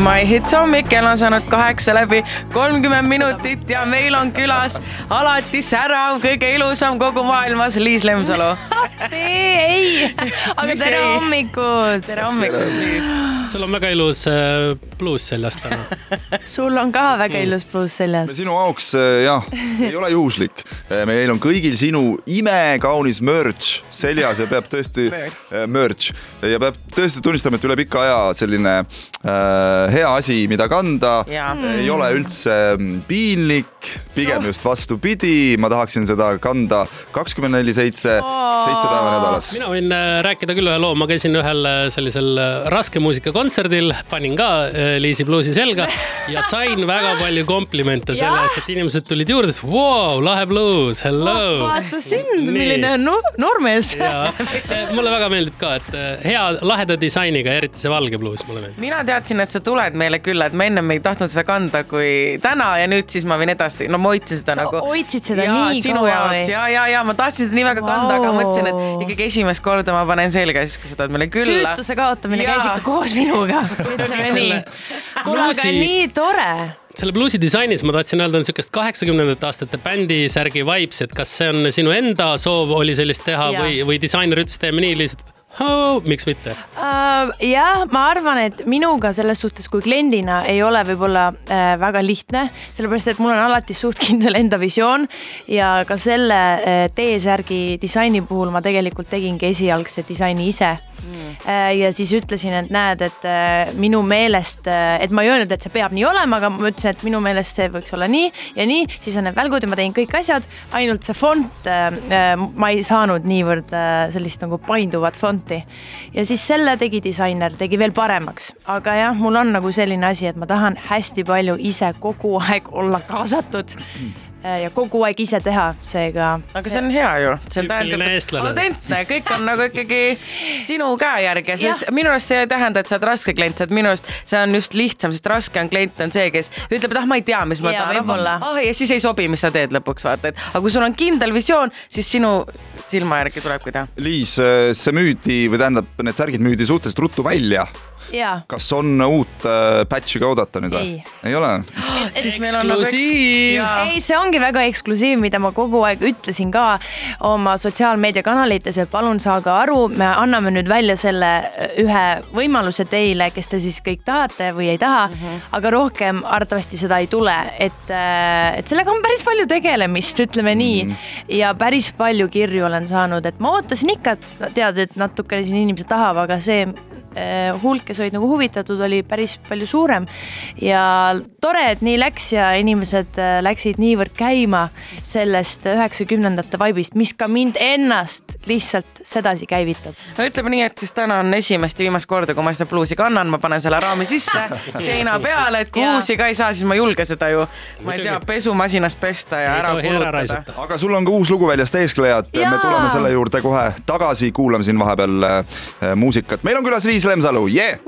My Hits hommik, kell on saanud kaheksa läbi kolmkümmend minutit ja meil on külas alati särav, kõige ilusam kogu maailmas Liis Lemsalu. ei, aga Mis tere ei? hommikust. tere hommikust, Liis. sul on väga ilus äh, bluus seljas täna. sul on ka väga ilus pluus seljas. sinu auks äh, jah, ei ole juhuslik. meil on kõigil sinu imekaunis merch seljas ja peab tõesti Merch., merch ja peab tõesti tunnistama, et üle pika aja selline äh, hea asi, mida kanda. Jaa. ei ole üldse mm, piinlik, pigem just vastupidi, ma tahaksin seda kanda kakskümmend neli seitse, seitse päeva nädalas. mina võin äh, rääkida küll ühe loo, ma käisin ühel äh, sellisel äh, raske muusika kontserdil, panin ka Liisi bluusi selga ja sain väga palju komplimente selle eest, et inimesed tulid juurde, et vau, lahe bluus, hello. vaata sind, milline no noormees. mulle väga meeldib ka, et hea laheda disainiga, eriti see valge bluus mulle meeldib. mina teadsin, et sa tuled meile külla, et ma ennem ei tahtnud seda kanda kui täna ja nüüd siis ma võin edasi, no ma hoidsin seda Sa nagu. hoidsid seda ja, nii sinu kaua või? ja, ja, ja ma tahtsin seda nii väga kanda, aga Vau. mõtlesin, et ikkagi esimest korda ma panen selga siis, kui sa tuled meile külla. süütuse kaotamine Jaa. käis ikka koos minuga. kuule, aga nii tore. selle bluusi disainis ma tahtsin öelda, on niisugust kaheksakümnendate aastate bändisärgi vibes, et kas see on sinu enda soov oli sellist teha Jaa. või, või disainer ütles, teeme nii lihtsalt oh,, miks mitte. Uh, jah, ma arvan, et minuga selles suhtes kui kliendina ei ole võib-olla uh, väga lihtne, sellepärast et mul on alati suht kindel enda visioon ja ka selle uh, T-särgi disaini puhul ma tegelikult tegingi esialgse disaini ise mm.. Uh, ja siis ütlesin, et näed, et uh, minu meelest uh,, et ma ei öelnud, et see peab nii olema, aga ma ütlesin, et minu meelest see võiks olla nii ja nii, siis on need välgud ja ma tegin kõik asjad, ainult see fond ma ei saanud niivõrd sellist nagu painduvat fonti. Ja siis selle tegi disainer, tegi veel paremaks, aga jah, mul on nagu selline asi, et ma tahan hästi palju ise kogu aeg olla kaasatud. Äh, ja kogu aeg ise teha, seega. aga see on hea ju, see tähendab, et autentne, kõik on nagu ikkagi sinu käe järgi ja Jah. see minu arust see ei tähenda, et sa oled raske klient, et minu arust see on just lihtsam, sest raske on klient on see, kes ütleb, et ah, ma ei tea, mis ma Jaa, tahan võib-olla.. ah ja siis ei sobi, mis sa teed lõpuks vaata, et aga kui sul on kindel visioon, siis sinu silma järgi tulebki teha. Liis, see müüdi või tähendab, need särgid müüdi suhteliselt ruttu välja. ja, kas on uut äh, patch'i ka oodata nüüd või Ei.? ole? siis meil on nagu eks- Eksklusiiv. ei, see ongi väga eksklusiiv, mida ma kogu aeg ütlesin ka oma sotsiaalmeediakanalites, et palun saage aru, me anname nüüd välja selle äh, ühe võimaluse teile, kes te siis kõik tahate või ei taha mm, -hmm. aga rohkem arvatavasti seda ei tule, et, et sellega on päris palju tegelemist, ütleme nii mm. -hmm. ja päris palju kirju olen saanud, et ma ootasin ikka, tead, et natukene siin inimesed tahavad, aga see hulk, kes olid nagu huvitatud, oli päris palju suurem. Ja tore, et nii läks ja inimesed eh, läksid niivõrd käima sellest üheksakümnendate vaibist, mis ka mind ennast lihtsalt sedasi käivitab. no ütleme nii, et siis täna on esimest ja viimast korda, kui ma seda bluusi kannan, ma panen selle raami sisse seina peale, et kui uusi ka ei saa, siis ma ei julge seda ju, ma ei tea pesumasinas pesta ja ära kulutada. aga sul on ka uus lugu väljas, Teesklejad, me tuleme selle juurde kohe tagasi, kuulame siin vahepeal äh, muusikat, meil on külas Liis Lemsalu, jee yeah!.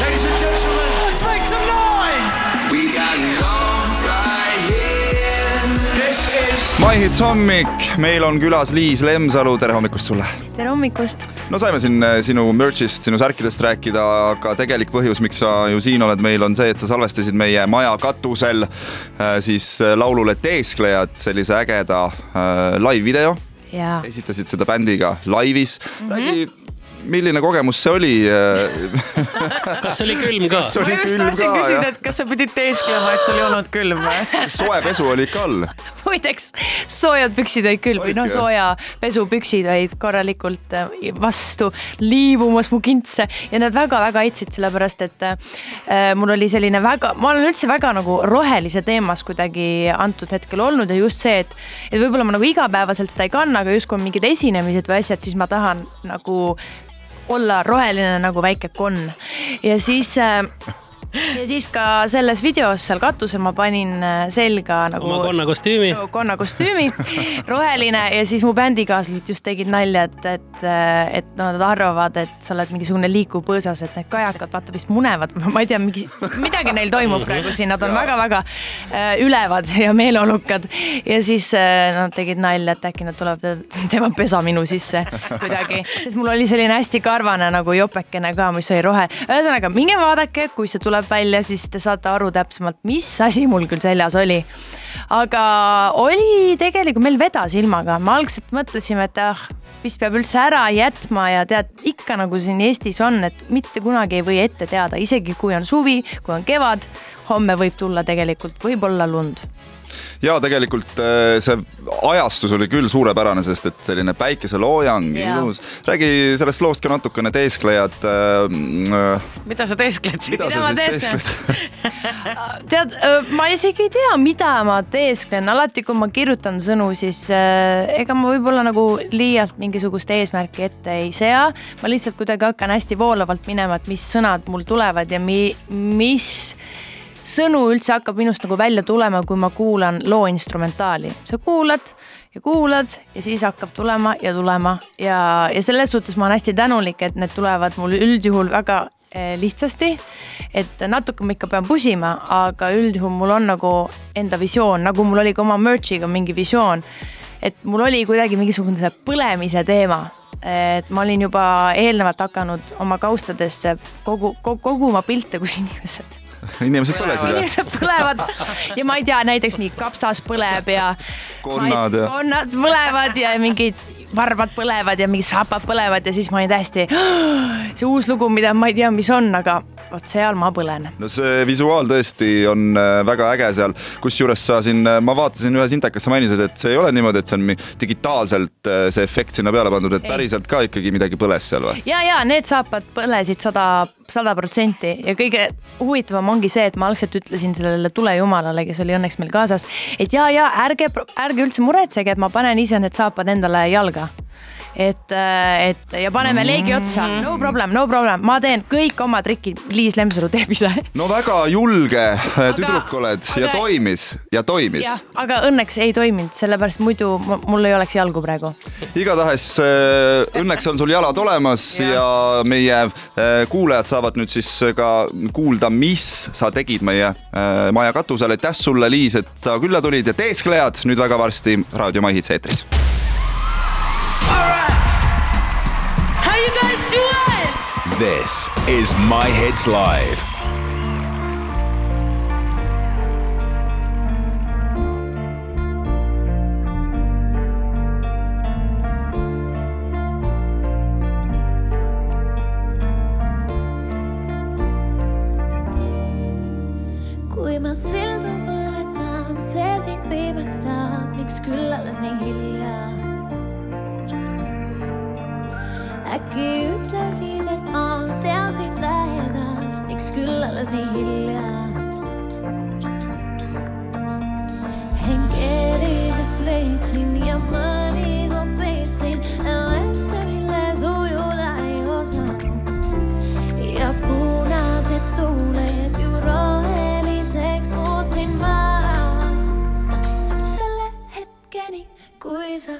Ladies and gentlemen, let's make some noise! We got lungs right here. This is My Hits hommik, meil on külas Liis Lemsalu, tere hommikust sulle. tere hommikust. no saime siin äh, sinu merch'ist, sinu särkidest rääkida, aga tegelik põhjus, miks sa ju siin oled meil, on see, et sa salvestasid meie maja katusel äh, siis äh, laulule Teesklejad sellise ägeda live-video, ja esitasid seda bändiga laivis mm. -hmm. räägi, milline kogemus see oli äh? kas oli külm ka? Kas ma oli just külm tahtsin küsida, et kas sa pidid teesklema, et sul ei olnud külm või? soe pesu oli ikka all. muideks soojad püksid olid noh, Olidki, sooja pesupüksid olid korralikult äh, vastu liibumas mu kintse ja nad väga-väga aitasid, sellepärast et äh, mul oli selline väga, ma olen üldse väga nagu rohelise teemas kuidagi antud hetkel olnud ja just see, et, et võib-olla ma nagu igapäevaselt seda ei kanna, aga justkui on mingid esinemised või asjad, siis ma tahan nagu olla roheline nagu väike konn. Ja siis äh, ja siis ka selles videos seal katusel ma panin äh, selga nagu oma konnakostüümi. konnakostüümi, roheline ja siis mu bändikaaslased just tegid nalja, et, et, et no, nad arvavad, et sa oled mingisugune liikuv põõsas, et need kajakad vaata vist munevad, ma ei tea, mingi midagi neil toimub praegu siin, nad on väga-väga äh, ülevad ja meeleolukad ja siis äh, nad tegid nalja, et äkki nad tulevad, teevad pesa minu sisse kuidagi, sest mul oli selline hästi karvane nagu jopekene ka, mis oli rohe. ühesõnaga minge vaadake, kui see tuleb tuleb välja, siis te saate aru täpsemalt, mis asi mul küll seljas oli. aga oli tegelikult, meil vedas ilmaga, me algselt mõtlesime, et ah, vist peab üldse ära jätma ja tead ikka nagu siin Eestis on, et mitte kunagi ei või ette teada, isegi kui on suvi, kui on kevad, homme võib tulla tegelikult, võib-olla lund ja tegelikult äh, see ajastus oli küll suurepärane, sest et selline päikeseloojang, ilus. räägi sellest loost ka natukene, teesklejad äh,. mida sa teeskled siin? mida sa ma siis teeskled? tead, ma isegi ei tea, mida ma teesklen, alati kui ma kirjutan sõnu, siis äh, ega ma võib-olla nagu liialt mingisugust eesmärki ette ei sea. ma lihtsalt kuidagi hakkan hästi voolavalt minema, et mis sõnad mul tulevad ja mi, mis sõnu üldse hakkab minust nagu välja tulema, kui ma kuulan loo instrumentaali. sa kuulad ja kuulad ja siis hakkab tulema ja tulema ja, ja selles suhtes ma olen hästi tänulik, et need tulevad mul üldjuhul väga eh, lihtsasti. et natuke ma ikka pean pusima, aga üldjuhul mul on nagu enda visioon, nagu mul oli ka oma merch'iga mingi visioon. et mul oli kuidagi mingisugune see põlemise teema et ma olin juba eelnevalt hakanud oma kaustadesse kogu, kogu, koguma pilte, kus inimesed inimesed põlesid inimesed põlevad ja ma ei tea, näiteks mingi kapsas põleb ja. Konnad ja- konnad põlevad ja mingid varbad põlevad ja mingid saapad põlevad ja siis ma olin täiesti, see uus lugu, mida ma ei tea, mis on, aga vot seal ma põlen. no see visuaal tõesti on äh, väga äge seal, kusjuures sa siin, ma vaatasin ühes intekas, sa mainisid, et see ei ole niimoodi, et see on digitaalselt äh, see efekt sinna peale pandud, et Ei. päriselt ka ikkagi midagi põles seal või? ja, ja need saapad põlesid sada, sada protsenti ja kõige huvitavam ongi see, et ma algselt ütlesin sellele tulejumalale, kes oli õnneks meil kaasas, et ja, ja ärge, ärge üldse muretsege, et ma panen ise need saapad endale jalga et, et ja paneme leegi otsa, no problem, no problem, ma teen kõik oma trikid, Liis Lemsalu teeb ise. no väga julge aga, tüdruk oled aga... ja toimis ja toimis. aga õnneks ei toiminud, sellepärast muidu mu- mul ei oleks jalgu praegu. igatahes äh, õnneks on sul jalad olemas ja, ja meie äh, kuulajad saavad nüüd siis ka kuulda, mis sa tegid meie äh, maja katusel. aitäh sulle, Liis, et sa külla tulid ja teesklejad nüüd väga varsti Raadio Mahits eetris. This is My Hits Live. sildu põletan, see sind miks nii äkki ütlesid, et Miksi kyllä niin hiljaa? Henkeellises leitsin ja mä peitsin. Lähtevillä sujuda ei. Ja punaiset tuulet juu roheliseks muutsin. Sille hetkeni, kuisa.